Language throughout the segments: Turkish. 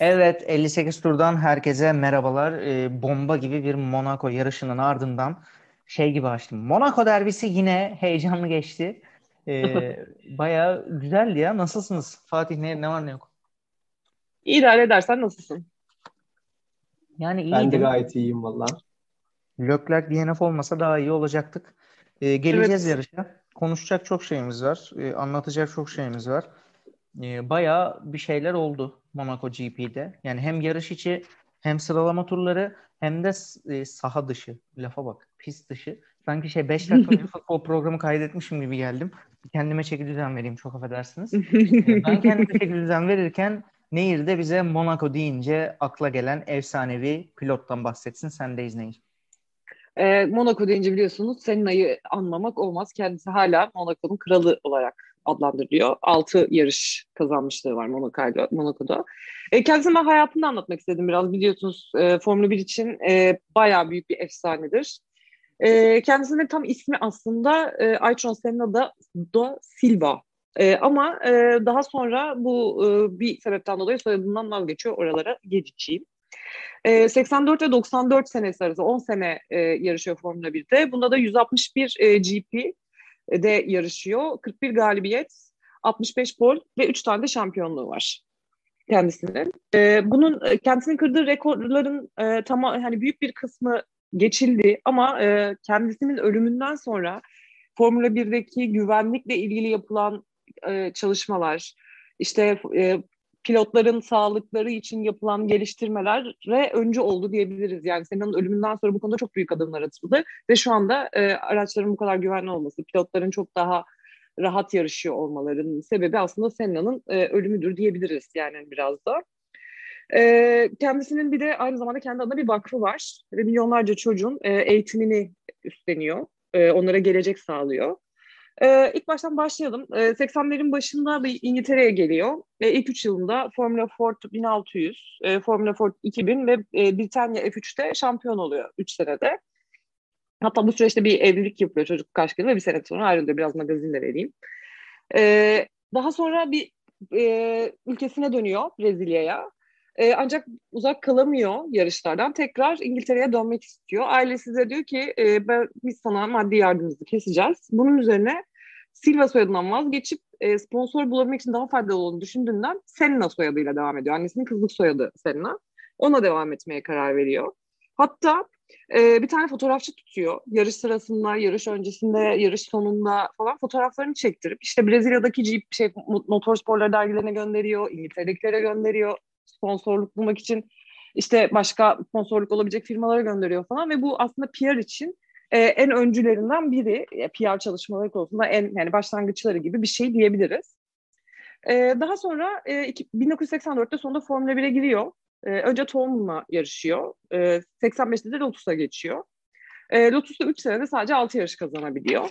Evet 58 turdan herkese merhabalar. Ee, bomba gibi bir Monaco yarışının ardından şey gibi açtım. Monaco derbisi yine heyecanlı geçti. Ee, bayağı güzeldi ya. Nasılsınız? Fatih ne, ne var ne yok? İdare edersen nasılsın? Yani iyiydim. Ben de gayet iyiyim valla. Leclerc DNF olmasa daha iyi olacaktık. Ee, geleceğiz Evet. yarışa. Konuşacak çok şeyimiz var. Ee, anlatacak çok şeyimiz var. Ee, bayağı bir şeyler oldu Monaco GP'de. Yani hem yarış içi hem sıralama turları hem de e, saha dışı. Lafa bak. Pist dışı. Sanki şey 5 dakika önce futbol programı kaydetmişim gibi geldim. Kendime çeki düzen vereyim çok affedersiniz. Ee, Ben kendime çeki düzen verirken Nehir de bize Monaco deyince akla gelen efsanevi pilottan bahsetsin. Sendeyiz Nehir. Ee, Monaco deyince biliyorsunuz Senna'yı anmamak olmaz. Kendisi hala Monaco'nun kralı olarak adlandırılıyor. 6 yarış kazanmışlığı var Monaco'da. Monaco'da. E, kendisini ben hayatını anlatmak istedim biraz. Biliyorsunuz e, Formula 1 için e, bayağı büyük bir efsanedir. E, kendisinin tam ismi aslında e, Aytron Senna da, da Silva. E, ama e, daha sonra bu e, bir sebepten dolayı soyadından vazgeçiyor. Oralara geçeceğim. E, 84 ve 94 senesi arası 10 sene e, yarışıyor Formula 1'de. Bunda da 161 e, GP'de yarışıyor. 41 galibiyet, 65 pol ve 3 tane de şampiyonluğu var kendisinin. E, bunun kendisinin kırdığı rekorların e, tamam hani büyük bir kısmı geçildi ama e, kendisinin ölümünden sonra Formula 1'deki güvenlikle ilgili yapılan e, çalışmalar, işte e, pilotların sağlıkları için yapılan geliştirmelere öncü oldu diyebiliriz. Yani Senna'nın ölümünden sonra bu konuda çok büyük adımlar atıldı ve şu anda e, araçların bu kadar güvenli olması, pilotların çok daha rahat yarışıyor olmalarının sebebi aslında Senna'nın e, ölümüdür diyebiliriz yani biraz da. E, kendisinin bir de aynı zamanda kendi adına bir vakfı var ve milyonlarca çocuğun e, eğitimini üstleniyor. E, onlara gelecek sağlıyor. Ee, ilk baştan başlayalım. Ee, 80'lerin başında bir İngiltere'ye geliyor. Ee, ilk 3 yılında Formula Ford 1600, e, Formula Ford 2000 ve e, Britanya F3'te şampiyon oluyor 3 senede. Hatta bu süreçte bir evlilik yapıyor çocuk kaç kere ve bir sene sonra ayrılıyor. Biraz magazin de vereyim. Ee, daha sonra bir e, ülkesine dönüyor Brezilya'ya. E, ancak uzak kalamıyor yarışlardan. Tekrar İngiltere'ye dönmek istiyor. Ailesi de diyor ki e, ben, biz sana maddi yardımımızı keseceğiz. Bunun üzerine Silva soyadından vazgeçip e, sponsor bulabilmek için daha faydalı olduğunu düşündüğünden Senna soyadıyla devam ediyor. Annesinin kızlık soyadı Senna. Ona devam etmeye karar veriyor. Hatta e, bir tane fotoğrafçı tutuyor. Yarış sırasında, yarış öncesinde, yarış sonunda falan fotoğraflarını çektirip işte Brezilya'daki Jeep, şey, motorsporlar dergilerine gönderiyor, İngiltere'dekilere gönderiyor sponsorluk bulmak için işte başka sponsorluk olabilecek firmalara gönderiyor falan ve bu aslında PR için e, en öncülerinden biri e, PR çalışmaları konusunda en yani başlangıçları gibi bir şey diyebiliriz. E, daha sonra e, 1984'te sonunda Formula 1'e giriyor. E, önce Toleman'la yarışıyor. E, 85'te de Lotus'a geçiyor. E, Lotus'ta 3 senede sadece 6 yarış kazanabiliyor.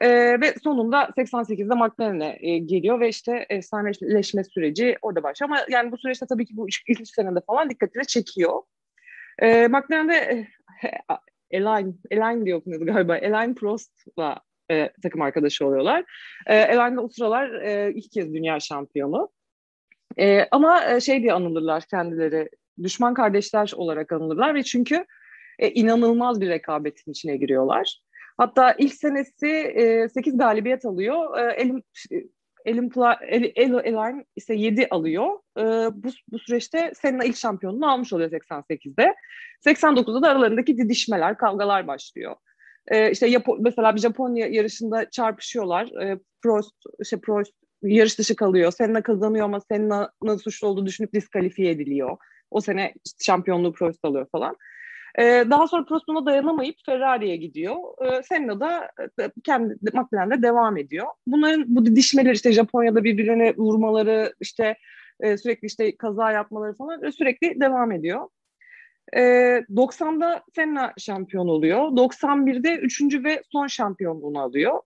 Ee, ve sonunda 88'de McLaren'e e, geliyor ve işte efsaneleşme süreci orada başlıyor. Ama yani bu süreçte tabii ki bu ilk üç senede falan dikkatini çekiyor. Ee, McLaren'de e, Elaine, Elaine diye okunuyordu galiba. Elaine Prost'la e, takım arkadaşı oluyorlar. E, Elaine de o sıralar e, ilk kez dünya şampiyonu. E, ama e, şey diye anılırlar kendileri, düşman kardeşler olarak anılırlar ve çünkü e, inanılmaz bir rekabetin içine giriyorlar. Hatta ilk senesi e, 8 galibiyet alıyor. E, Elim Elim El, El, Eline ise 7 alıyor. E, bu, bu süreçte Senna ilk şampiyonluğunu almış oluyor 88'de. 89'da da aralarındaki didişmeler, kavgalar başlıyor. E, işte Japo mesela bir Japonya yarışında çarpışıyorlar. E, Prost, işte Prost yarış dışı kalıyor. Senna kazanıyor ama Senna'nın suçlu olduğu düşünüp diskalifiye ediliyor. O sene şampiyonluğu Prost alıyor falan. Ee, daha sonra Prost dayanamayıp Ferrari'ye gidiyor. Ee, Senna da e, kendi McLaren'de devam ediyor. Bunların bu didişmeler işte Japonya'da birbirine vurmaları işte e, sürekli işte kaza yapmaları falan sürekli devam ediyor. E, 90'da Senna şampiyon oluyor. 91'de üçüncü ve son şampiyonluğunu alıyor.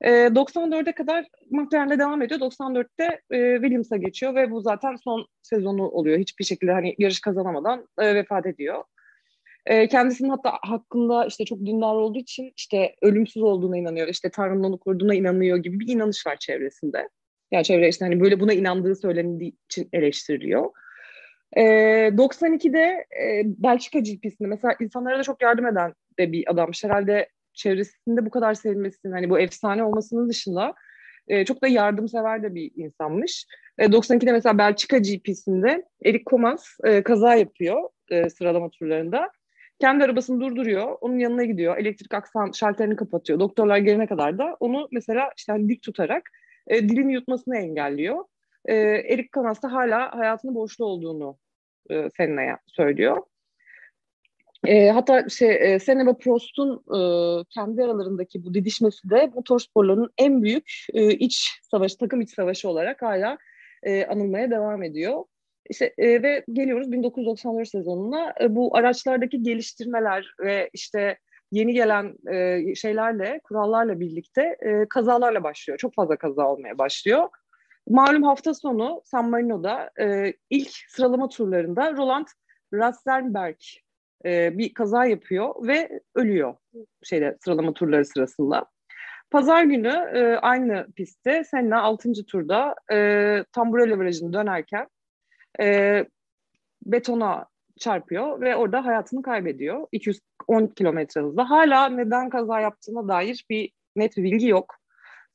E, 94'e kadar McLaren'de devam ediyor. 94'te e, Williams'a geçiyor ve bu zaten son sezonu oluyor. Hiçbir şekilde hani yarış kazanamadan e, vefat ediyor. E, kendisinin hatta hakkında işte çok dindar olduğu için işte ölümsüz olduğuna inanıyor. İşte Tanrı'nın onu koruduğuna inanıyor gibi bir inanış var çevresinde. Yani çevre işte hani böyle buna inandığı söylendiği için eleştiriliyor. E, 92'de e, Belçika GP'sinde mesela insanlara da çok yardım eden de bir adammış. Herhalde çevresinde bu kadar sevilmesinin hani bu efsane olmasının dışında e, çok da yardımsever de bir insanmış. E, 92'de mesela Belçika GP'sinde Erik Komas e, kaza yapıyor e, sıralama turlarında. Kendi arabasını durduruyor, onun yanına gidiyor, elektrik aksan şalterini kapatıyor. Doktorlar gelene kadar da onu mesela işte hani dik tutarak e, dilini yutmasını engelliyor. E, Erik Komas da hala hayatının borçlu olduğunu e, Senna'ya söylüyor. E, hatta şey e, Senna ve Prost'un e, kendi aralarındaki bu didişmesi de motorsporlarının en büyük e, iç savaşı, takım iç savaşı olarak hala e, anılmaya devam ediyor. İşte e, ve geliyoruz 1994 sezonuna. E, bu araçlardaki geliştirmeler ve işte yeni gelen e, şeylerle, kurallarla birlikte e, kazalarla başlıyor. Çok fazla kaza olmaya başlıyor. Malum hafta sonu San Marino'da e, ilk sıralama turlarında Roland Rastenberg e, bir kaza yapıyor ve ölüyor şeyde sıralama turları sırasında. Pazar günü e, aynı pistte Senna 6. turda e, Tamburello virajını dönerken e, betona çarpıyor ve orada hayatını kaybediyor. 210 kilometre hızla. Hala neden kaza yaptığına dair bir net bir bilgi yok.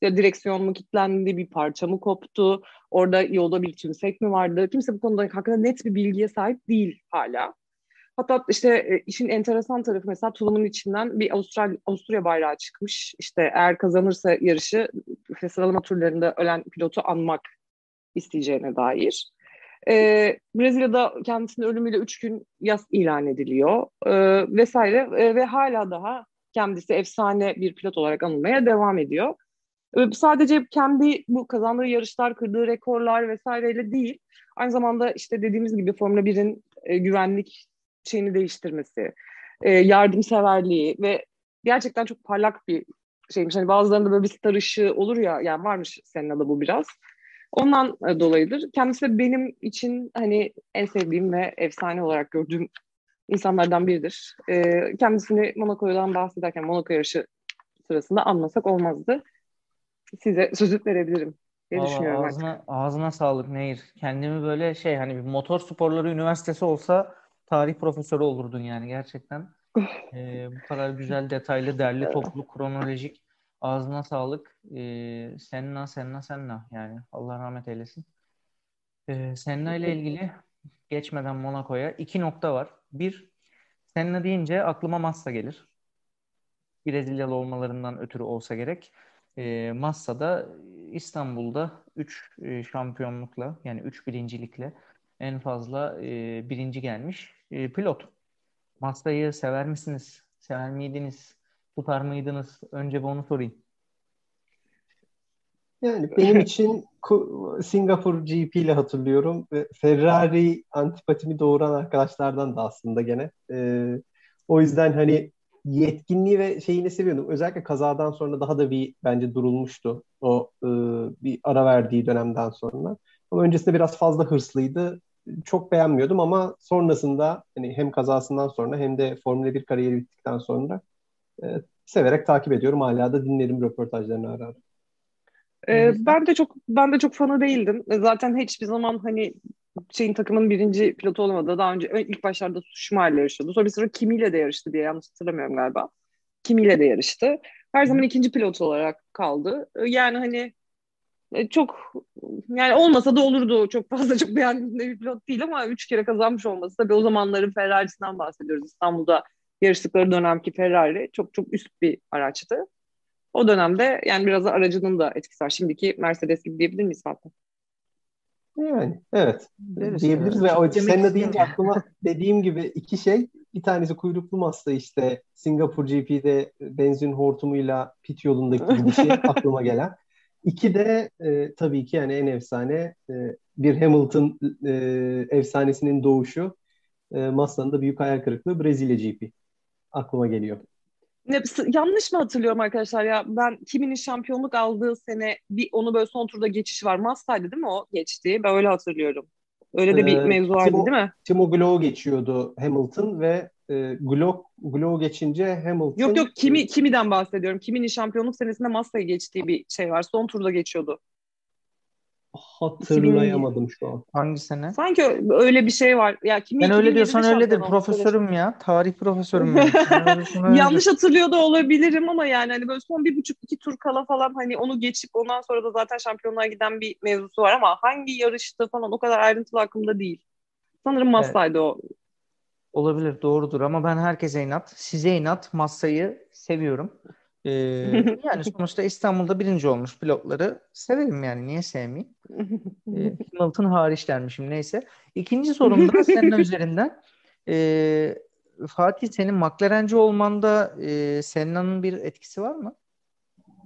Ya direksiyon mu kilitlendi, bir parça mı koptu, orada yolda bir tümsek mi vardı? Kimse bu konuda hakkında net bir bilgiye sahip değil hala. Hatta işte e, işin enteresan tarafı mesela tulumun içinden bir Avusturya, Avusturya bayrağı çıkmış. İşte eğer kazanırsa yarışı sıralama turlarında ölen pilotu anmak isteyeceğine dair. Ee, Brezilya'da kendisinin ölümüyle üç gün yas ilan ediliyor ee, vesaire ee, ve hala daha kendisi efsane bir pilot olarak anılmaya devam ediyor. Ee, sadece kendi bu kazandığı yarışlar, kırdığı rekorlar vesaireyle değil, aynı zamanda işte dediğimiz gibi Formula 1'in e, güvenlik şeyini değiştirmesi, e, yardımseverliği ve gerçekten çok parlak bir şeymiş. Hani bazılarında böyle bir star ışığı olur ya, yani varmış senin da bu biraz. Ondan e, dolayıdır. Kendisi de benim için hani en sevdiğim ve efsane olarak gördüğüm insanlardan biridir. E, kendisini Monaco'dan bahsederken Monaco yarışı sırasında anmasak olmazdı. Size sözü verebilirim diye Vallahi düşünüyorum ağzına, artık. ağzına sağlık Nehir. Kendimi böyle şey hani bir motor sporları üniversitesi olsa tarih profesörü olurdun yani gerçekten. Ee, bu kadar güzel, detaylı, derli, toplu, kronolojik. Ağzına sağlık. Ee, Senna, Senna, Senna. Yani Allah rahmet eylesin. Ee, Senna ile ilgili geçmeden Monaco'ya iki nokta var. Bir, Senna deyince aklıma Massa gelir. Brezilyalı olmalarından ötürü olsa gerek. E, Massa'da İstanbul'da 3 e, şampiyonlukla yani 3 birincilikle en fazla e, birinci gelmiş e, pilot. Massa'yı sever misiniz? Sever miydiniz? Tutar mıydınız? Önce bir onu sorayım. Yani benim için Singapur GP ile hatırlıyorum Ferrari antipatimi doğuran arkadaşlardan da aslında gene. Ee, o yüzden hani yetkinliği ve şeyini seviyordum. Özellikle kazadan sonra daha da bir bence durulmuştu o e, bir ara verdiği dönemden sonra. Ama öncesinde biraz fazla hırslıydı. Çok beğenmiyordum ama sonrasında hani hem kazasından sonra hem de Formula 1 kariyeri bittikten sonra e, severek takip ediyorum. Hala da dinlerim röportajlarını ara ara. Ee, ben de çok ben de çok fanı değildim. Zaten hiçbir zaman hani şeyin takımın birinci pilotu olamadı. Daha önce ilk başlarda Schumacher ile yarışıyordu. Sonra bir sıra Kimi ile de yarıştı diye yanlış hatırlamıyorum galiba. Kimi ile de yarıştı. Her zaman ikinci pilot olarak kaldı. Yani hani e, çok yani olmasa da olurdu. Çok fazla çok beğendiğim bir pilot değil ama üç kere kazanmış olması tabii o zamanların Ferrari'sinden bahsediyoruz. İstanbul'da yarıştıkları dönemki Ferrari çok çok üst bir araçtı. O dönemde yani biraz da aracının da etkisi var. Şimdiki Mercedes gibi diyebilir miyiz zaten? Yani evet Deriz diyebiliriz ve o seninle deyince aklıma dediğim gibi iki şey bir tanesi kuyruklu masa işte Singapur GP'de benzin hortumuyla pit yolundaki gidişi aklıma gelen. İki de e, tabii ki yani en efsane e, bir Hamilton e, efsanesinin doğuşu e, Massa'nın da büyük hayal kırıklığı Brezilya GP aklıma geliyor. Yanlış mı hatırlıyorum arkadaşlar ya ben kiminin şampiyonluk aldığı sene bir onu böyle son turda geçiş var. Massa'ydı değil mi o geçti? Ben öyle hatırlıyorum. Öyle de bir ee, mevzu vardı Timo, değil mi? Timo Glow geçiyordu Hamilton ve e, Glow, Glow geçince Hamilton... Yok yok Kimi, Kimi'den bahsediyorum. Kimi'nin şampiyonluk senesinde Massa'yı geçtiği bir şey var. Son turda geçiyordu. Hatırlayamadım şu an. Hangi sene? Sanki öyle bir şey var. Ya kimi Ben öyle 2007'de diyorsan öyledir. Profesörüm ya. Tarih profesörüm. Ben. Yanlış hatırlıyor da olabilirim ama yani hani böyle son bir buçuk iki tur kala falan hani onu geçip ondan sonra da zaten şampiyonluğa giden bir mevzusu var ama hangi yarıştı falan o kadar ayrıntılı aklımda değil. Sanırım Massa'ydı o. Olabilir doğrudur ama ben herkese inat, size inat, Massa'yı seviyorum. Ee, yani sonuçta İstanbul'da birinci olmuş pilotları severim yani niye sevmeyeyim? Ee, Hamilton hariç dermişim neyse. İkinci sorum da senin üzerinden. Ee, Fatih senin McLaren'ci olmanda e, Senna'nın bir etkisi var mı?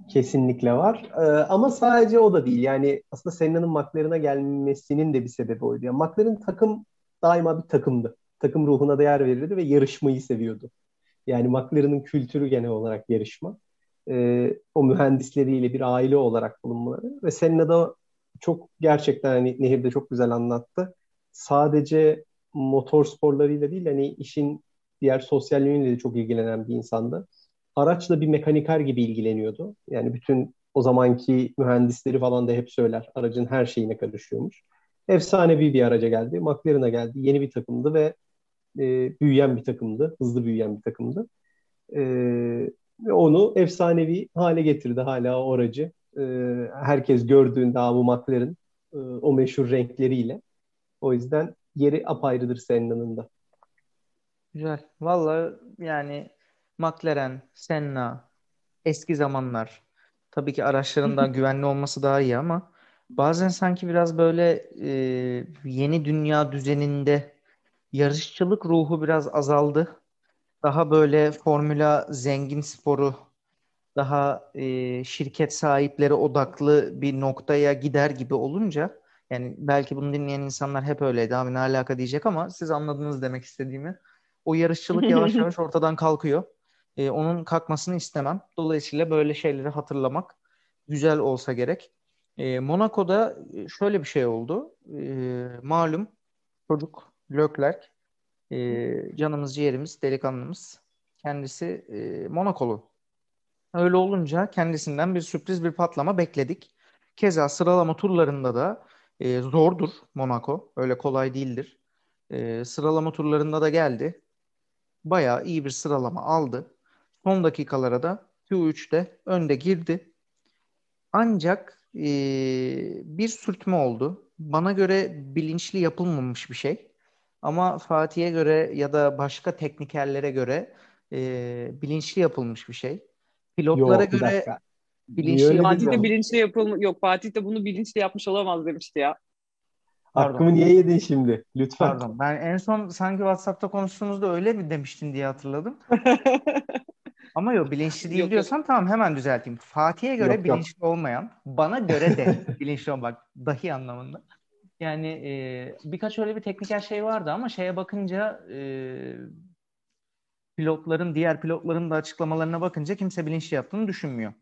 Kesinlikle var. Ee, ama sadece o da değil. Yani aslında Senna'nın McLaren'a gelmesinin de bir sebebi oydu. Yani McLaren takım daima bir takımdı. Takım ruhuna değer verirdi ve yarışmayı seviyordu. Yani McLaren'ın kültürü genel olarak yarışma. Ee, o mühendisleriyle bir aile olarak bulunmaları. Ve Senna'da çok gerçekten hani Nehir de çok güzel anlattı. Sadece motor sporlarıyla değil hani işin diğer sosyal yönüyle de çok ilgilenen bir insandı. Araçla bir mekaniker gibi ilgileniyordu. Yani bütün o zamanki mühendisleri falan da hep söyler. Aracın her şeyine karışıyormuş. Efsanevi bir araca geldi. McLaren'a geldi. Yeni bir takımdı ve e, büyüyen bir takımdı. Hızlı büyüyen bir takımdı. E, onu efsanevi hale getirdi hala o aracı. E, herkes gördüğünde bu McLaren e, o meşhur renkleriyle. O yüzden yeri apayrıdır Senna'nın da. Güzel. Vallahi yani McLaren, Senna, eski zamanlar. Tabii ki araçların daha güvenli olması daha iyi ama bazen sanki biraz böyle e, yeni dünya düzeninde yarışçılık ruhu biraz azaldı. Daha böyle formüla zengin sporu, daha e, şirket sahipleri odaklı bir noktaya gider gibi olunca yani belki bunu dinleyen insanlar hep öyleydi abi ne alaka diyecek ama siz anladınız demek istediğimi. O yarışçılık yavaş yavaş ortadan kalkıyor. E, onun kalkmasını istemem. Dolayısıyla böyle şeyleri hatırlamak güzel olsa gerek. E, Monaco'da şöyle bir şey oldu. E, malum çocuk Leclerc e, canımız ciğerimiz delikanlımız kendisi e, Monakolu. Öyle olunca kendisinden bir sürpriz bir patlama bekledik. Keza sıralama turlarında da e, zordur Monaco. Öyle kolay değildir. E, sıralama turlarında da geldi. Bayağı iyi bir sıralama aldı. Son dakikalara da Q3'te önde girdi. Ancak e, bir sürtme oldu. Bana göre bilinçli yapılmamış bir şey. Ama Fatih'e göre ya da başka teknikerlere göre e, bilinçli yapılmış bir şey. Pilotlara Yok, göre bilinçli öyle Fatih de bilinçli yapılmış. Yok Fatih de bunu bilinçli yapmış olamaz demişti ya. Pardon. Hakkımı niye yedin şimdi? Lütfen. Pardon. Ben en son sanki WhatsApp'ta konuştuğumuzda öyle mi demiştin diye hatırladım. Ama yok bilinçli değil Yok, yok. diyorsan tamam hemen düzelteyim. Fatih'e göre Yok, yok. bilinçli olmayan, bana göre de bilinçli olmak dahi anlamında. Yani e, birkaç öyle bir tekniker şey vardı ama şeye bakınca e, pilotların, diğer pilotların da açıklamalarına bakınca kimse bilinçli yaptığını düşünmüyor.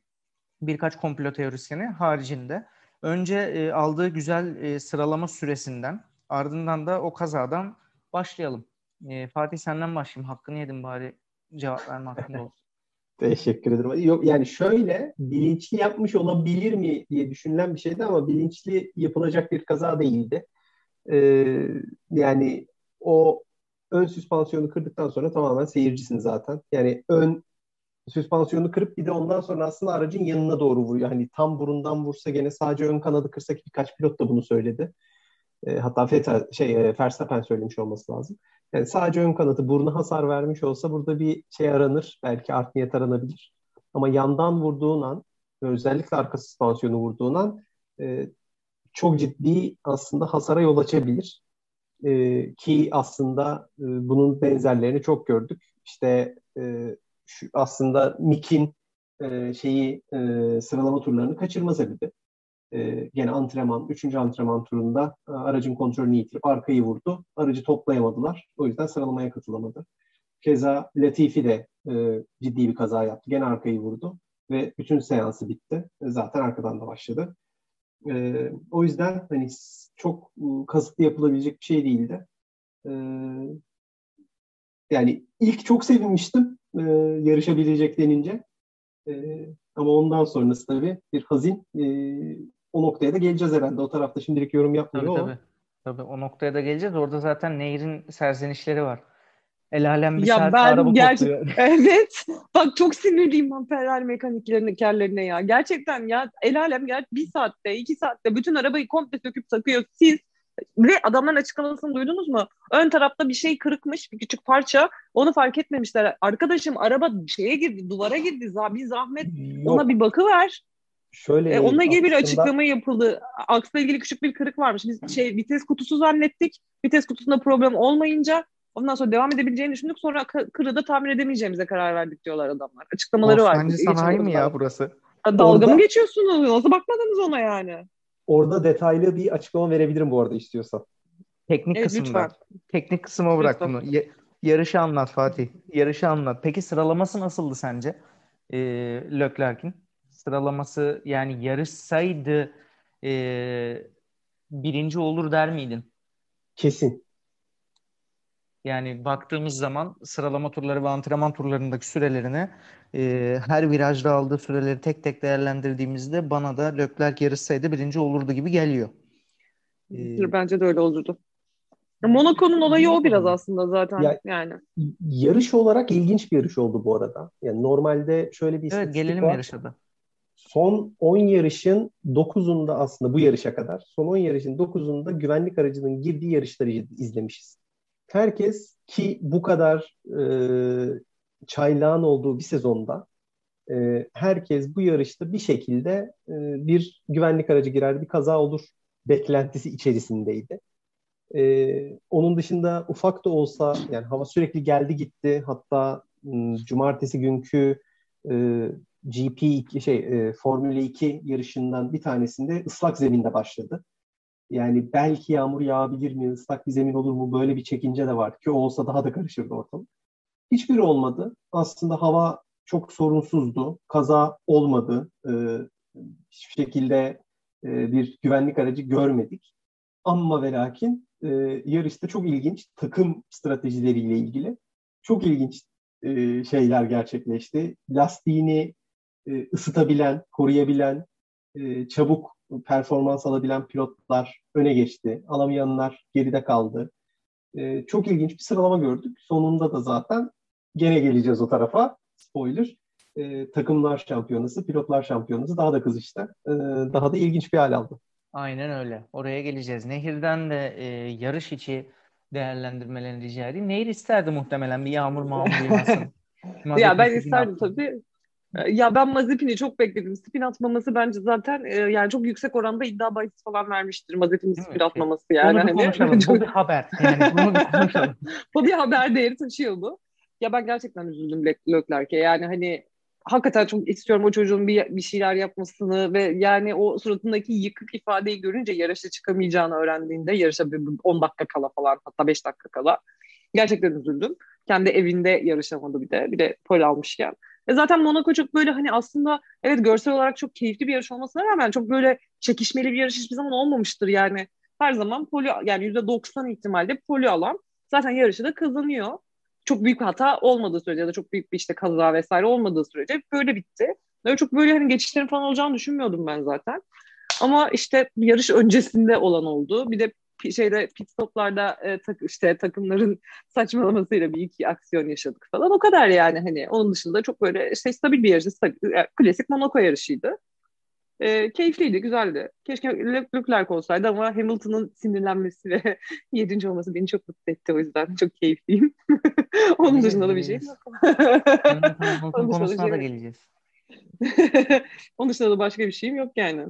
Birkaç komplo teorisyeni haricinde. Önce e, aldığı güzel e, sıralama süresinden ardından da o kazadan başlayalım. E, Fatih senden başlayayım. Hakkını yedim bari cevap verme hakkında olsun. Teşekkür ederim. Yok yani şöyle bilinçli yapmış olabilir mi diye düşünülen bir şeydi ama bilinçli yapılacak bir kaza değildi. Ee, yani o ön süspansiyonu kırdıktan sonra tamamen seyircisin zaten. Yani ön süspansiyonu kırıp bir de ondan sonra aslında aracın yanına doğru vuruyor. Hani tam burundan vursa gene sadece ön kanadı kırsak birkaç pilot da bunu söyledi. E, hatta Feta, şey, e, Verstappen söylemiş olması lazım. Yani sadece ön kanadı buruna hasar vermiş olsa burada bir şey aranır. Belki art niyet aranabilir. Ama yandan vurduğun an ve özellikle arka süspansiyonu vurduğun an e, çok ciddi aslında hasara yol açabilir. E, ki aslında e, bunun benzerlerini çok gördük. İşte e, şu aslında Mick'in e, şeyi e, sıralama turlarını kaçırma sebebi. E, gene antrenman, üçüncü antrenman turunda e, aracın kontrolünü yitirip arkayı vurdu. Aracı toplayamadılar. O yüzden sıralamaya katılamadı. Keza Latifi de e, ciddi bir kaza yaptı. Gene arkayı vurdu ve bütün seansı bitti. E, zaten arkadan da başladı. E, o yüzden hani çok e, kasıtlı yapılabilecek bir şey değildi. E, yani ilk çok sevinmiştim e, yarışabilecek denince. E, ama ondan sonrası tabii bir hazin e, o noktaya da geleceğiz herhalde. O tarafta şimdilik yorum yapmıyor tabii, tabii. Tabii o noktaya da geleceğiz. Orada zaten Nehir'in serzenişleri var. El alem bir ya ben araba gerçek evet bak çok sinirliyim ben Ferrari mekaniklerine kerlerine ya gerçekten ya el alem gel bir saatte iki saatte bütün arabayı komple söküp takıyor siz ve adamların açıklamasını duydunuz mu? Ön tarafta bir şey kırıkmış bir küçük parça onu fark etmemişler. Arkadaşım araba şeye girdi duvara girdi bir zahmet Yok. ona bir bakıver. Şöyle E, onunla ilgili bir açıklama yapıldı. Aksla ilgili küçük bir kırık varmış. Biz şey vites kutusu zannettik. Vites kutusunda problem olmayınca ondan sonra devam edebileceğini düşündük. Sonra kı- kırığı da tamir edemeyeceğimize karar verdik diyorlar adamlar. Açıklamaları var. Bostancı sanayi mi ya burası? Dalga Orada- mı geçiyorsunuz? Nasıl bakmadınız ona yani? Orada detaylı bir açıklama verebilirim bu arada istiyorsan. Teknik Evet, kısımda. lütfen. Teknik kısma bırak Lütfen. bunu. Ya- yarışı anlat Fatih. Yarışı anlat. Peki sıralaması nasıldı sence? Ee, Leclerc'in sıralaması yani yarışsaydı ee, birinci olur der miydin? Kesin. Yani baktığımız zaman sıralama turları ve antrenman turlarındaki sürelerini e, her virajda aldığı süreleri tek tek değerlendirdiğimizde bana da Leclerc yarışsaydı birinci olurdu gibi geliyor. Ee, Bence de öyle olurdu. Monaco'nun olayı o biraz aslında zaten. Ya- yani. Yarış olarak ilginç bir yarış oldu bu arada. Yani normalde şöyle bir evet gelelim var. yarışa da. Son 10 yarışın 9'unda aslında bu yarışa kadar son 10 yarışın 9'unda güvenlik aracının girdiği yarışları izlemişiz. Herkes ki bu kadar e, çaylağın olduğu bir sezonda e, herkes bu yarışta bir şekilde e, bir güvenlik aracı girer bir kaza olur beklentisi içerisindeydi. E, onun dışında ufak da olsa yani hava sürekli geldi gitti hatta m, cumartesi günkü e, GP şey e, Formula 2 yarışından bir tanesinde ıslak zeminde başladı. Yani belki yağmur yağabilir mi, ıslak bir zemin olur mu böyle bir çekince de var ki olsa daha da karışırdı ortalık. Hiçbiri olmadı. Aslında hava çok sorunsuzdu. Kaza olmadı. E, hiçbir şekilde e, bir güvenlik aracı görmedik. Ama ve lakin e, yarışta çok ilginç takım stratejileriyle ilgili çok ilginç e, şeyler gerçekleşti. Lastiğini e, ısıtabilen, koruyabilen, e, çabuk performans alabilen pilotlar öne geçti. Alamayanlar geride kaldı. E, çok ilginç bir sıralama gördük. Sonunda da zaten gene geleceğiz o tarafa. Spoiler. E, takımlar şampiyonası, pilotlar şampiyonası daha da kızıştı. E, daha da ilginç bir hal aldı. Aynen öyle. Oraya geleceğiz. Nehir'den de e, yarış içi değerlendirmelerini rica edeyim. Nehir isterdi muhtemelen bir yağmur mağmur yağmasın. ya ben isterdim tabii. Ya ben Mazepin'i çok bekledim. Spin atmaması bence zaten e, yani çok yüksek oranda iddia bahis falan vermiştir Mazepin'in spin atmaması yani. Bunu Hani konuşalım. çok- Bu bir haber. Yani bunu bir konuşalım. bu bir haber değeri taşıyor bu. Ya ben gerçekten üzüldüm Le- Leclerc'e. Yani hani hakikaten çok istiyorum o çocuğun bir, bir şeyler yapmasını ve yani o suratındaki yıkık ifadeyi görünce yarışa çıkamayacağını öğrendiğinde yarışa bir 10 dakika kala falan hatta 5 dakika kala gerçekten üzüldüm. Kendi evinde yarışamadı bir de. Bir de pol almışken. E zaten Monaco çok böyle hani aslında evet görsel olarak çok keyifli bir yarış olmasına rağmen çok böyle çekişmeli bir yarış hiçbir zaman olmamıştır yani. Her zaman poli yani %90 ihtimalle poli alan zaten yarışı da kazanıyor. Çok büyük hata olmadığı sürece ya da çok büyük bir işte kaza vesaire olmadığı sürece böyle bitti. Öyle çok böyle hani geçişlerin falan olacağını düşünmüyordum ben zaten. Ama işte yarış öncesinde olan oldu. Bir de şeyde pit stoplarda e, tak, işte takımların saçmalamasıyla bir iki aksiyon yaşadık falan. O kadar yani hani onun dışında çok böyle işte stabil bir yarış. sta- e, Klasik Monaco yarışıydı. E, keyifliydi, güzeldi. Keşke Le- Leclerc olsaydı ama Hamilton'ın sinirlenmesi ve yedinci olması beni çok mutlu etti. O yüzden çok keyifliyim. Onun dışında da bir şey Onun dışında da geleceğiz. Onun dışında da başka bir şeyim yok yani.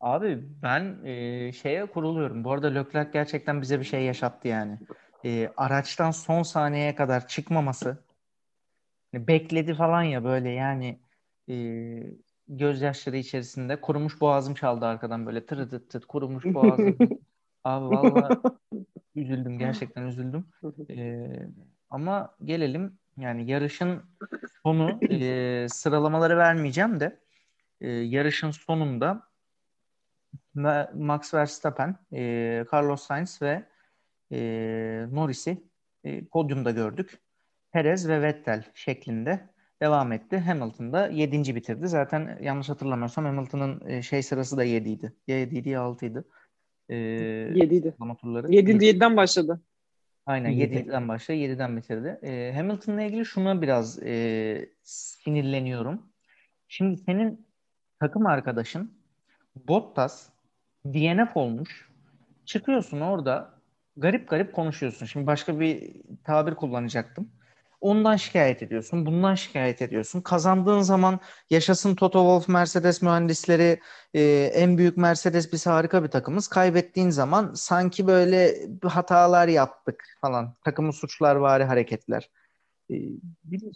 Abi ben e, şeye kuruluyorum. Bu arada Leclerc gerçekten bize bir şey yaşattı yani. E, araçtan son saniyeye kadar çıkmaması. Hani bekledi falan ya böyle yani e, gözyaşları içerisinde kurumuş boğazım çaldı arkadan böyle tır tıt tıt kurumuş boğazım. Abi vallahi üzüldüm gerçekten üzüldüm. E, ama gelelim yani yarışın sonu e, sıralamaları vermeyeceğim de e, yarışın sonunda Max Verstappen, e, Carlos Sainz ve e, Norris'i e, podyumda gördük. Perez ve Vettel şeklinde devam etti. Hamilton da 7. bitirdi. Zaten yanlış hatırlamıyorsam Hamilton'ın e, şey sırası da 7 idi. Ya 7 idi ya 6 idi. Ee, 7 idi. Turları. 7. 7'den başladı. Aynen 7'den başladı. 7'den bitirdi. Ee, Hamilton'la ilgili şuna biraz e, sinirleniyorum. Şimdi senin takım arkadaşın Bottas DNF olmuş. Çıkıyorsun orada garip garip konuşuyorsun. Şimdi başka bir tabir kullanacaktım. Ondan şikayet ediyorsun, bundan şikayet ediyorsun. Kazandığın zaman yaşasın Toto Wolff Mercedes mühendisleri e, en büyük Mercedes biz harika bir takımız. Kaybettiğin zaman sanki böyle hatalar yaptık falan. Takımı suçlar vari hareketler. E,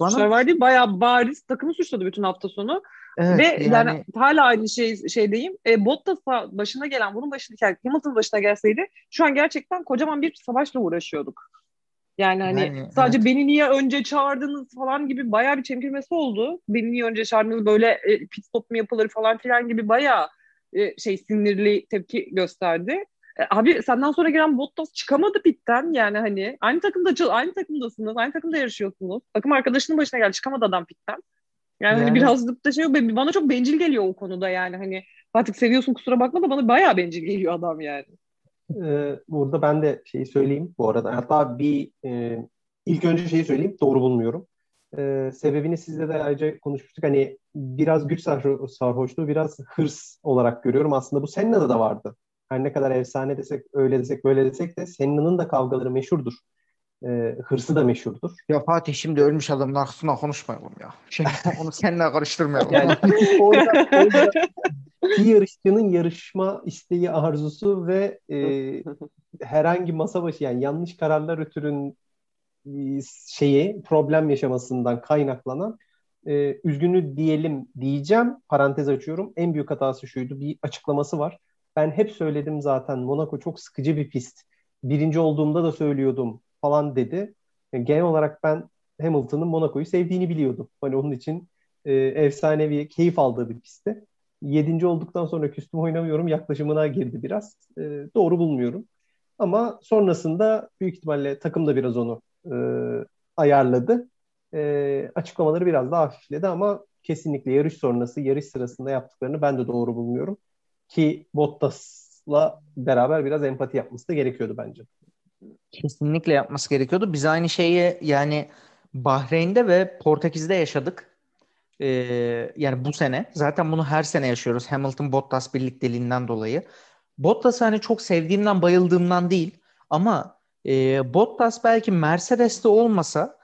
bana... Suçlar var değil bayağı bariz takımı suçladı bütün hafta sonu. Evet, Ve yani... yani hala aynı şey şeydeyim. E, Bottas başına gelen bunun başına yani Hamilton başına gelseydi şu an gerçekten kocaman bir savaşla uğraşıyorduk. Yani hani yani, sadece evet. beni niye önce çağırdınız falan gibi bayağı bir çemkirmesi oldu. Beni niye önce çağırdınız böyle e, pit stop mu yapılır falan filan gibi bayağı e, şey sinirli tepki gösterdi. E, abi senden sonra gelen Bottas çıkamadı pitten yani hani aynı takımda aynı takımdasınız, aynı takımda yarışıyorsunuz. Takım arkadaşının başına geldi çıkamadı adam pitten. Yani, yani. hani birazcık da şey bana çok bencil geliyor o konuda yani hani artık seviyorsun kusura bakma da bana bayağı bencil geliyor adam yani. Ee, burada ben de şeyi söyleyeyim bu arada. Hatta bir e, ilk önce şeyi söyleyeyim. Doğru bulmuyorum. Ee, sebebini sizle de ayrıca konuşmuştuk. Hani biraz güç sarhoşluğu, biraz hırs olarak görüyorum. Aslında bu Senna'da da vardı. Her ne kadar efsane desek, öyle desek, böyle desek de Senna'nın da kavgaları meşhurdur. Ee, hırsı da meşhurdur. Ya Fatih şimdi ölmüş adamın arkasına konuşmayalım ya. Şey, onu seninle karıştırmayalım. Yani orada, orada bir yarışçının yarışma isteği, arzusu ve e, herhangi masa başı yani yanlış kararlar ötürün e, şeyi problem yaşamasından kaynaklanan e, üzgünü diyelim diyeceğim parantez açıyorum en büyük hatası şuydu bir açıklaması var ben hep söyledim zaten Monaco çok sıkıcı bir pist birinci olduğumda da söylüyordum falan dedi yani genel olarak ben Hamilton'ın Monaco'yu sevdiğini biliyordum hani onun için e, efsanevi keyif aldığı bir pistti yedinci olduktan sonra küstüm oynamıyorum yaklaşımına girdi biraz. E, doğru bulmuyorum. Ama sonrasında büyük ihtimalle takım da biraz onu e, ayarladı. E, açıklamaları biraz daha hafifledi ama kesinlikle yarış sonrası, yarış sırasında yaptıklarını ben de doğru bulmuyorum. Ki Bottas'la beraber biraz empati yapması da gerekiyordu bence. Kesinlikle yapması gerekiyordu. Biz aynı şeyi yani Bahreyn'de ve Portekiz'de yaşadık. Ee, yani bu sene zaten bunu her sene yaşıyoruz Hamilton Bottas birlikteliğinden dolayı. Bottas'ı hani çok sevdiğimden bayıldığımdan değil ama e, Bottas belki Mercedes'te olmasa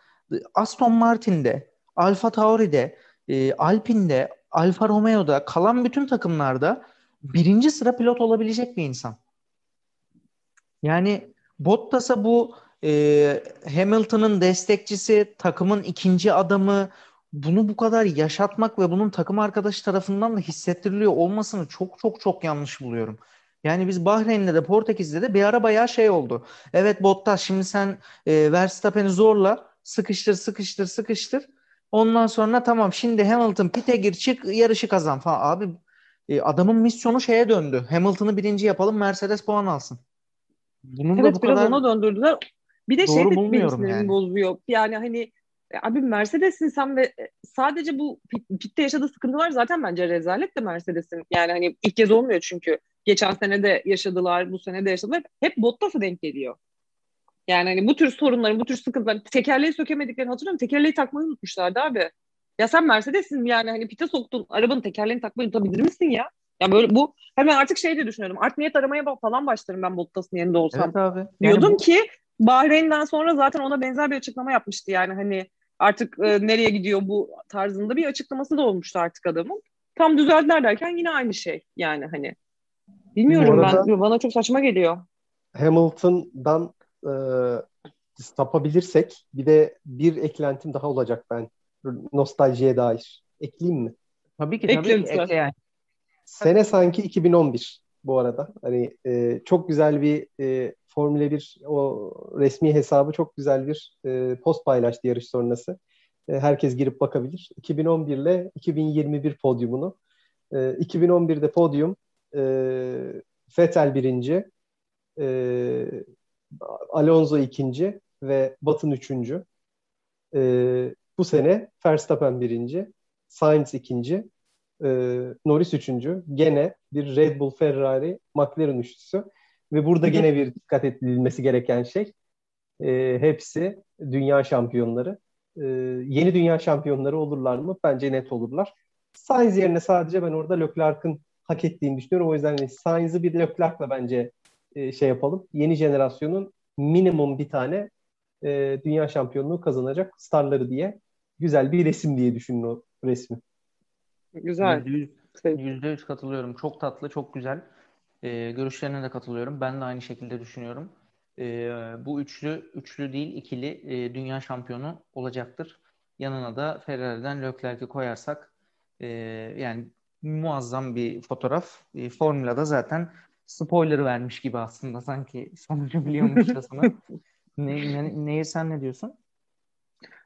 Aston Martin'de, Alfa Tauri'de, e, Alpine'de, Alfa Romeo'da kalan bütün takımlarda birinci sıra pilot olabilecek bir insan. Yani Bottas'a bu e, Hamilton'ın destekçisi, takımın ikinci adamı, bunu bu kadar yaşatmak ve bunun takım arkadaşı tarafından da hissettiriliyor olmasını çok çok çok yanlış buluyorum. Yani biz Bahreyn'de de Portekiz'de de bir ara bayağı şey oldu. Evet Bottas şimdi sen e, Verstappen'i zorla sıkıştır sıkıştır sıkıştır. Ondan sonra tamam şimdi Hamilton pite gir çık yarışı kazan falan. Abi e, adamın misyonu şeye döndü. Hamilton'ı birinci yapalım Mercedes puan alsın. Bunun evet da bu biraz kadar ona döndürdüler. Bir de şey de benim yani. bozuyor. Yani hani e, abi Mercedes'in sen ve e, sadece bu pit, pitte yaşadığı sıkıntılar zaten bence rezalet de Mercedes'in. Yani hani ilk kez olmuyor çünkü. Geçen sene de yaşadılar, bu sene de yaşadılar. Hep Bottas'a denk geliyor. Yani hani bu tür sorunların, bu tür sıkıntıların tekerleği sökemediklerini hatırlıyorum. Tekerleği takmayı unutmuşlardı abi. Ya sen Mercedes'in yani hani pite soktun arabanın tekerleğini takmayı unutabilir misin ya? Ya böyle bu hemen artık şey de düşünüyordum. Art niyet aramaya falan başlarım ben Bottas'ın yerinde olsam. Evet abi. Yani Diyordum bu... ki Bahreyn'den sonra zaten ona benzer bir açıklama yapmıştı yani hani artık e, nereye gidiyor bu tarzında bir açıklaması da olmuştu artık adamın. Tam düzeldiler derken yine aynı şey yani hani. Bilmiyorum ben bana çok saçma geliyor. Hamilton'dan e, sapabilirsek bir de bir eklentim daha olacak ben nostaljiye dair. Ekleyeyim mi? Tabii ki tabii. Ekle yani. Sene sanki 2011 bu arada. Hani e, çok güzel bir e, Formula 1 o resmi hesabı çok güzel bir e, post paylaştı yarış sonrası. E, herkes girip bakabilir. 2011 ile 2021 podyumunu. E, 2011'de podyum e, Vettel birinci, e, Alonso ikinci ve Batın üçüncü. E, bu sene Verstappen birinci, Sainz ikinci, e, Norris üçüncü. Gene bir Red Bull, Ferrari, McLaren üçlüsü. Ve burada gene bir dikkat edilmesi gereken şey e, hepsi dünya şampiyonları. E, yeni dünya şampiyonları olurlar mı? Bence net olurlar. Sainz yerine sadece ben orada Leclerc'ın hak ettiğini düşünüyorum. O yüzden Sainz'ı bir Leclerc'la bence e, şey yapalım. Yeni jenerasyonun minimum bir tane e, dünya şampiyonluğu kazanacak starları diye güzel bir resim diye düşünün o resmi. Güzel. Yüzde yüz katılıyorum. Çok tatlı, çok güzel. E, görüşlerine de katılıyorum. Ben de aynı şekilde düşünüyorum. E, bu üçlü, üçlü değil ikili e, dünya şampiyonu olacaktır. Yanına da Ferrari'den Leclerc'i koyarsak e, yani muazzam bir fotoğraf. E, Formula'da zaten spoiler vermiş gibi aslında sanki sonucu biliyormuşçasına. ne, ne, Nehir sen ne diyorsun?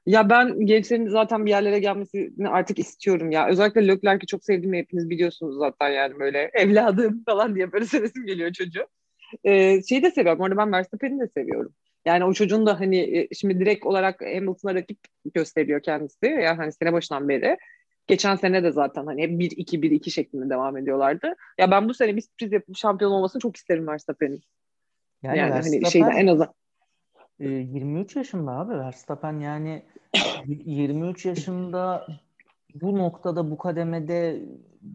Ya ben gençlerin zaten bir yerlere gelmesini artık istiyorum ya. Özellikle Leclerc'i çok sevdiğimi hepiniz biliyorsunuz zaten yani böyle evladım falan diye böyle sevesim geliyor çocuğu. Ee, şeyi de seviyorum. Orada ben Verstappen'i de seviyorum. Yani o çocuğun da hani e, şimdi direkt olarak Hamilton'a rakip gösteriyor kendisi. Yani hani sene başından beri. Geçen sene de zaten hani hep 1-2-1-2 şeklinde devam ediyorlardı. Ya ben bu sene bir sürpriz yapıp şampiyon olmasını çok isterim Verstappen'in. Yani, yani Verstappen, hani şeyde en azından 23 yaşında abi Verstappen yani 23 yaşında bu noktada bu kademede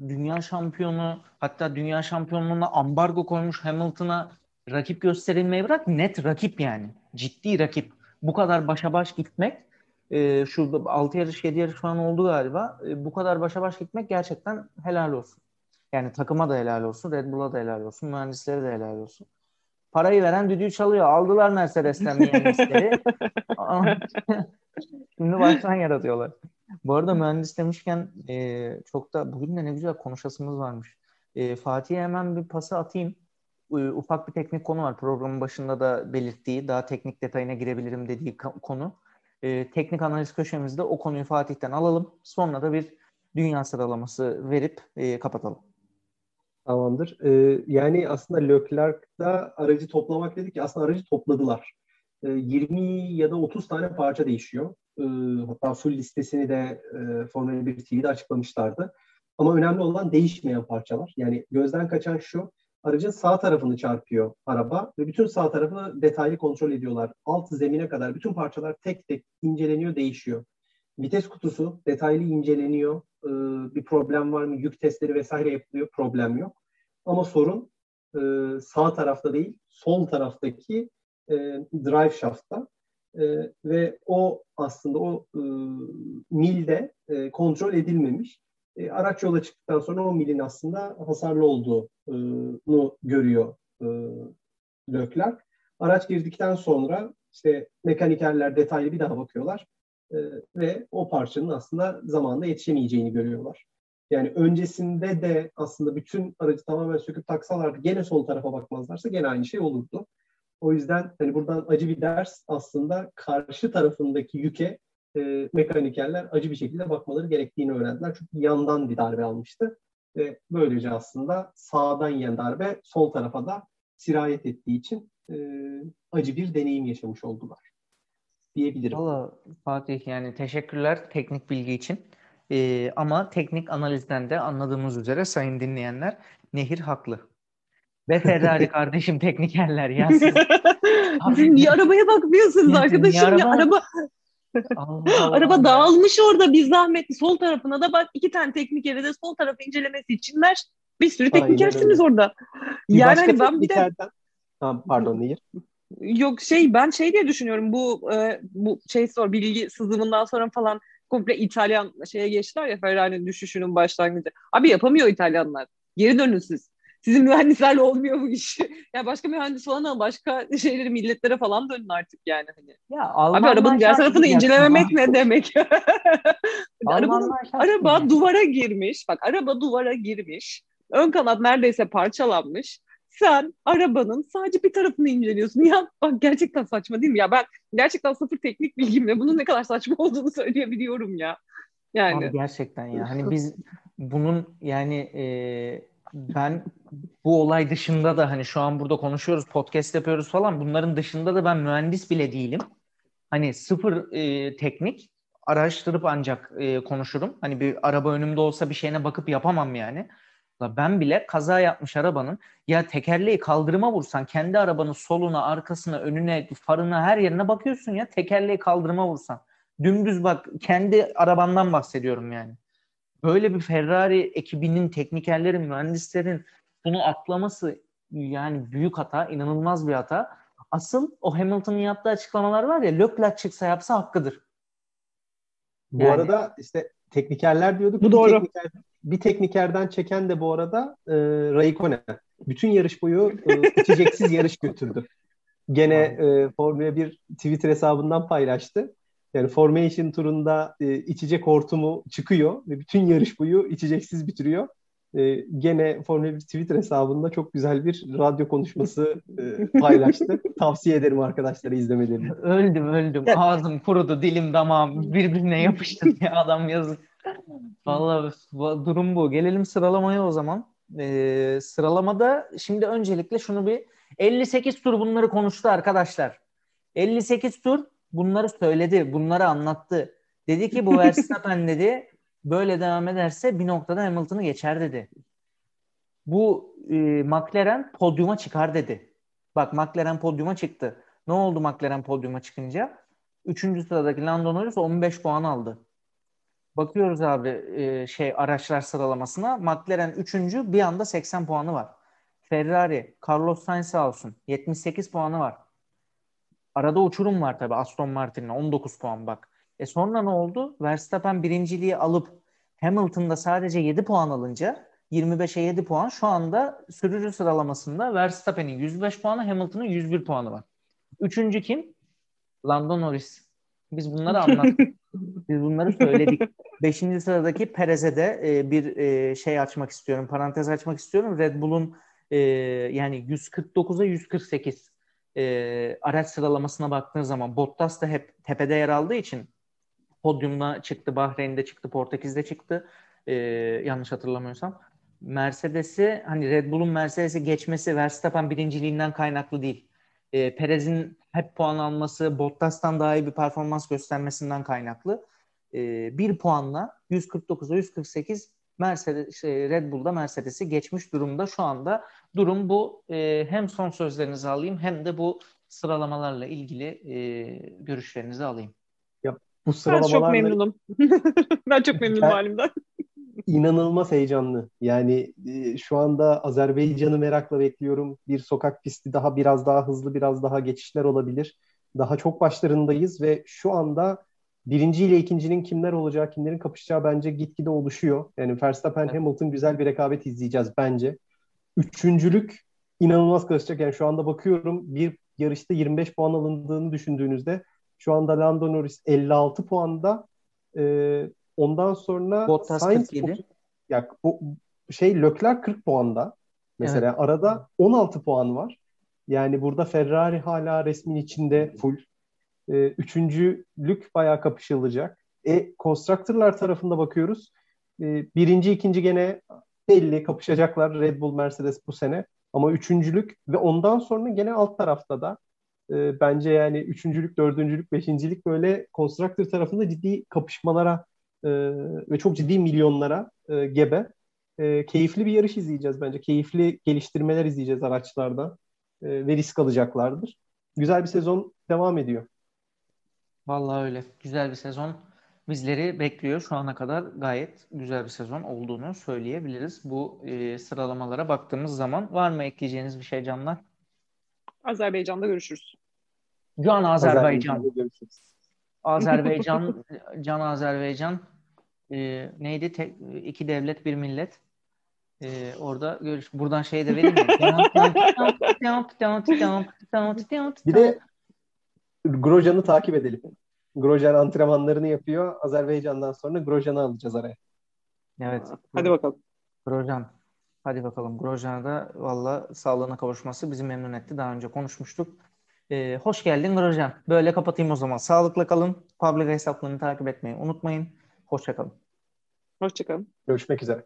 dünya şampiyonu hatta dünya şampiyonluğuna ambargo koymuş Hamilton'a rakip gösterilmeyi bırak net rakip yani. Ciddi rakip. Bu kadar başa baş gitmek e, şu 6 yarış 7 yarış falan oldu galiba. E, bu kadar başa baş gitmek gerçekten helal olsun. Yani takıma da helal olsun, Red Bull'a da helal olsun, mühendislere de helal olsun. Parayı veren düdüğü çalıyor. Aldılar Mercedes'ten mühendisleri. Şimdi baştan yaratıyorlar. Bu arada mühendis demişken e, çok da bugün de ne güzel konuşasımız varmış. E, Fatih'e hemen bir pası atayım. E, ufak bir teknik konu var. Programın başında da belirttiği, daha teknik detayına girebilirim dediği konu. E, teknik analiz köşemizde o konuyu Fatih'ten alalım. Sonra da bir dünya sıralaması verip e, kapatalım. Tamamdır. Ee, yani aslında Leclerc'da aracı toplamak dedik ki aslında aracı topladılar. Ee, 20 ya da 30 tane parça değişiyor. Ee, hatta full listesini de e, Formula 1 TV'de açıklamışlardı. Ama önemli olan değişmeyen parçalar. Yani gözden kaçan şu, aracın sağ tarafını çarpıyor araba ve bütün sağ tarafını detaylı kontrol ediyorlar. Alt zemine kadar bütün parçalar tek tek inceleniyor, değişiyor. Vites kutusu detaylı inceleniyor. Ee, bir problem var mı? Yük testleri vesaire yapılıyor. Problem yok. Ama sorun e, sağ tarafta değil, sol taraftaki e, drive shaft'ta. E, ve o aslında o e, milde e, kontrol edilmemiş. E, araç yola çıktıktan sonra o milin aslında hasarlı olduğunu görüyor e, Leclerc. Araç girdikten sonra işte mekanikerler detaylı bir daha bakıyorlar e, ve o parçanın aslında zamanında yetişemeyeceğini görüyorlar. Yani öncesinde de aslında bütün aracı tamamen söküp taksalardı gene sol tarafa bakmazlarsa gene aynı şey olurdu. O yüzden hani buradan acı bir ders aslında karşı tarafındaki yüke e, mekanikerler acı bir şekilde bakmaları gerektiğini öğrendiler. Çünkü yandan bir darbe almıştı. Ve böylece aslında sağdan yiyen darbe sol tarafa da sirayet ettiği için e, acı bir deneyim yaşamış oldular diyebilirim. Valla Fatih yani teşekkürler teknik bilgi için. Ee, ama teknik analizden de anladığımız üzere sayın dinleyenler Nehir haklı. Ve Ferrari kardeşim teknikerler ya. Siz, Abi, niye arabaya bakmıyorsunuz ya, arkadaşım? Araba... Ya, araba Allah Allah. Araba dağılmış orada bir zahmetli. Sol tarafına da bak iki tane teknikeri de sol tarafı incelemesi için ver. Bir sürü teknikersiniz orada. Bir yani hani ben bir de... Ha, pardon Nehir. Yok şey ben şey diye düşünüyorum bu e, bu şey sor bilgi sızımından sonra falan komple İtalyan şeye geçtiler ya Ferrari'nin düşüşünün başlangıcı. Abi yapamıyor İtalyanlar. Geri dönün siz. Sizin mühendislerle olmuyor bu iş. ya başka mühendis falan ama başka şeyleri milletlere falan dönün artık yani. Hani. Ya Abi arabanın diğer tarafını incelememek ne demek? Arabanın, araba duvara girmiş. Bak araba duvara girmiş. Ön kanat neredeyse parçalanmış sen arabanın sadece bir tarafını inceliyorsun. Ya bak gerçekten saçma değil mi? Ya ben gerçekten sıfır teknik bilgimle bunun ne kadar saçma olduğunu söyleyebiliyorum ya. Yani. Abi gerçekten ya. Hani biz bunun yani e, ben bu olay dışında da hani şu an burada konuşuyoruz, podcast yapıyoruz falan. Bunların dışında da ben mühendis bile değilim. Hani sıfır e, teknik araştırıp ancak e, konuşurum. Hani bir araba önümde olsa bir şeyine bakıp yapamam yani. Ben bile kaza yapmış arabanın ya tekerleği kaldırıma vursan kendi arabanın soluna, arkasına, önüne, farına her yerine bakıyorsun ya tekerleği kaldırıma vursan. Dümdüz bak kendi arabandan bahsediyorum yani. Böyle bir Ferrari ekibinin, teknikerlerin, mühendislerin bunu atlaması yani büyük hata, inanılmaz bir hata. Asıl o Hamilton'ın yaptığı açıklamalar var ya Leclerc çıksa yapsa hakkıdır. Bu yani, arada işte teknikerler diyorduk. Bu doğru. Tekniker, bir teknikerden çeken de bu arada e, Raikkonen. Bütün yarış boyu e, içeceksiz yarış götürdü. Gene e, Formula 1 Twitter hesabından paylaştı. Yani Formation turunda e, içecek hortumu çıkıyor ve bütün yarış boyu içeceksiz bitiriyor. E, gene Formula 1 Twitter hesabında çok güzel bir radyo konuşması e, paylaştı. Tavsiye ederim arkadaşlara izlemelerini. Öldüm öldüm. Ağzım kurudu, dilim damağım birbirine yapıştı ya adam yazık. Vallahi durum bu. Gelelim sıralamaya o zaman. Ee, sıralamada şimdi öncelikle şunu bir 58 tur bunları konuştu arkadaşlar. 58 tur bunları söyledi, bunları anlattı. Dedi ki bu Verstappen dedi böyle devam ederse bir noktada Hamilton'ı geçer dedi. Bu e, McLaren podyuma çıkar dedi. Bak McLaren podyuma çıktı. Ne oldu McLaren podyuma çıkınca? Üçüncü sıradaki Lando Norris 15 puan aldı. Bakıyoruz abi e, şey araçlar sıralamasına. McLaren 3. bir anda 80 puanı var. Ferrari, Carlos Sainz sağ olsun 78 puanı var. Arada uçurum var tabii Aston Martin'le 19 puan bak. E sonra ne oldu? Verstappen birinciliği alıp Hamilton'da sadece 7 puan alınca 25'e 7 puan şu anda sürücü sıralamasında Verstappen'in 105 puanı Hamilton'ın 101 puanı var. Üçüncü kim? Lando Norris. Biz bunları anlattık. Biz bunları söyledik. Beşinci sıradaki Perez'e de e, bir e, şey açmak istiyorum. Parantez açmak istiyorum. Red Bull'un e, yani 149'a 148 e, araç sıralamasına baktığın zaman Bottas da hep tepede yer aldığı için podyumda çıktı, Bahreyn'de çıktı, Portekiz'de çıktı. E, yanlış hatırlamıyorsam. Mercedes'i hani Red Bull'un Mercedes'i geçmesi Verstappen birinciliğinden kaynaklı değil. E, Perez'in hep puan alması, Bottas'tan daha iyi bir performans göstermesinden kaynaklı. E, bir puanla 149'a 148 Mercedes, şey, Red Bull'da Mercedes'i geçmiş durumda. Şu anda durum bu. E, hem son sözlerinizi alayım hem de bu sıralamalarla ilgili e, görüşlerinizi alayım. Ya bu sıralamalarla... Ben çok memnunum. ben çok memnunum halimden. İnanılmaz heyecanlı. Yani e, şu anda Azerbaycan'ı merakla bekliyorum. Bir sokak pisti daha biraz daha hızlı, biraz daha geçişler olabilir. Daha çok başlarındayız ve şu anda birinci ile ikincinin kimler olacağı, kimlerin kapışacağı bence gitgide oluşuyor. Yani Verstappen, evet. Hamilton güzel bir rekabet izleyeceğiz bence. Üçüncülük inanılmaz karışacak. Yani şu anda bakıyorum bir yarışta 25 puan alındığını düşündüğünüzde şu anda Lando Norris 56 puanda. Ee, ondan sonra Bottas Sainz 47. Ya, bu şey Leclerc 40 puanda. Mesela evet. arada 16 puan var. Yani burada Ferrari hala resmin içinde full. E, üçüncülük bayağı kapışılacak. E, konstruktörler tarafında bakıyoruz. E, birinci, ikinci gene belli kapışacaklar Red Bull, Mercedes bu sene. Ama üçüncülük ve ondan sonra gene alt tarafta da e, bence yani üçüncülük, dördüncülük, beşincilik böyle konstruktör tarafında ciddi kapışmalara e, ve çok ciddi milyonlara e, gebe. E, keyifli bir yarış izleyeceğiz bence. Keyifli geliştirmeler izleyeceğiz araçlarda e, ve risk alacaklardır. Güzel bir sezon devam ediyor. Vallahi öyle. Güzel bir sezon bizleri bekliyor. Şu ana kadar gayet güzel bir sezon olduğunu söyleyebiliriz. Bu e, sıralamalara baktığımız zaman var mı ekleyeceğiniz bir şey Canlar? Azerbaycan'da görüşürüz. Can Azerbaycan. Azerbaycan, Can Azerbaycan e, neydi? Tek, iki devlet bir millet. E, orada görüş. Buradan şey de vereyim mi? bir de Grosjean'ı takip edelim. Grosjean antrenmanlarını yapıyor. Azerbaycan'dan sonra Grosjean'ı alacağız araya. Evet. Hadi bakalım. Grosjean. Hadi bakalım. Grosjean'a da valla sağlığına kavuşması bizi memnun etti. Daha önce konuşmuştuk. Ee, hoş geldin Grosjean. Böyle kapatayım o zaman. Sağlıkla kalın. Public hesaplarını takip etmeyi unutmayın. Hoşçakalın. Hoşçakalın. Görüşmek üzere.